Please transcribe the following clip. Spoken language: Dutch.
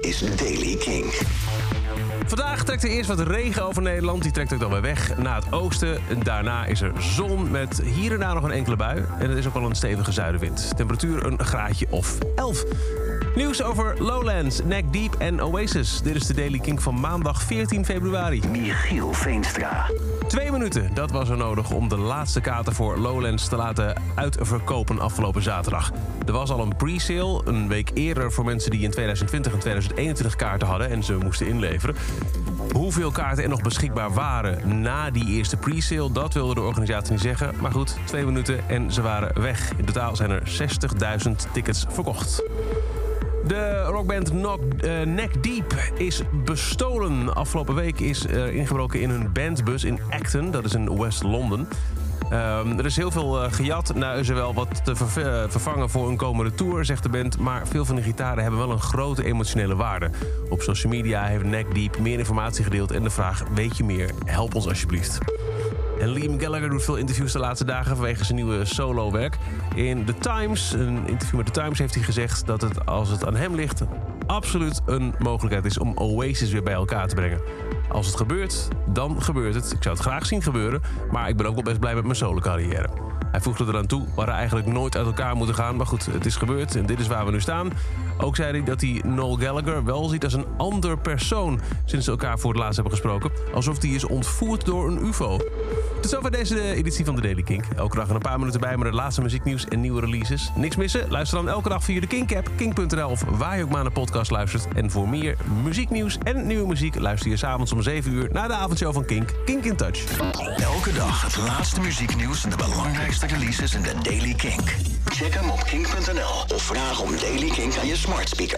Is Daily King. Vandaag trekt er eerst wat regen over Nederland. Die trekt ook dan weer weg naar het oosten. Daarna is er zon met hier en daar nog een enkele bui. En er is ook al een stevige zuidenwind. Temperatuur een graadje of 11. Nieuws over Lowlands, Neck Deep en Oasis. Dit is de Daily King van maandag 14 februari. Michiel Veenstra. Twee minuten, dat was er nodig om de laatste kaarten voor Lowlands te laten uitverkopen afgelopen zaterdag. Er was al een pre-sale, een week eerder voor mensen die in 2020 en 2021 kaarten hadden en ze moesten inleveren. Hoeveel kaarten er nog beschikbaar waren na die eerste pre-sale, dat wilde de organisatie niet zeggen. Maar goed, twee minuten en ze waren weg. In totaal zijn er 60.000 tickets verkocht. De rockband Knock, eh, Neck Deep is bestolen. Afgelopen week is er ingebroken in hun bandbus in Acton, dat is in West London. Ehm, er is heel veel eh, gejat. Nou is er wel wat te eh, vervangen voor een komende tour, zegt de band. Maar veel van de gitaren hebben wel een grote emotionele waarde. Op social media heeft Neck Deep meer informatie gedeeld en de vraag: weet je meer? Help ons alsjeblieft. En Liam Gallagher doet veel interviews de laatste dagen vanwege zijn nieuwe solo-werk. In The Times, een interview met The Times, heeft hij gezegd dat het, als het aan hem ligt, absoluut een mogelijkheid is om Oasis weer bij elkaar te brengen. Als het gebeurt, dan gebeurt het. Ik zou het graag zien gebeuren, maar ik ben ook wel best blij met mijn solo-carrière. Hij voegde eraan toe, we eigenlijk nooit uit elkaar moeten gaan. Maar goed, het is gebeurd en dit is waar we nu staan. Ook zei hij dat hij Noel Gallagher wel ziet als een ander persoon... sinds ze elkaar voor het laatst hebben gesproken. Alsof hij is ontvoerd door een ufo. Tot zover deze editie van de Daily Kink. Elke dag een paar minuten bij met het laatste muzieknieuws en nieuwe releases. Niks missen? Luister dan elke dag via de Kink-app, kink.nl... of waar je ook maar de podcast luistert. En voor meer muzieknieuws en nieuwe muziek... luister je s'avonds om 7 uur naar de avondshow van Kink. Kink in Touch. Elke dag het laatste muzieknieuws en de belangrijkste releases in de Daily Kink. Check hem op kink.nl of vraag om Daily Kink aan je smart speaker.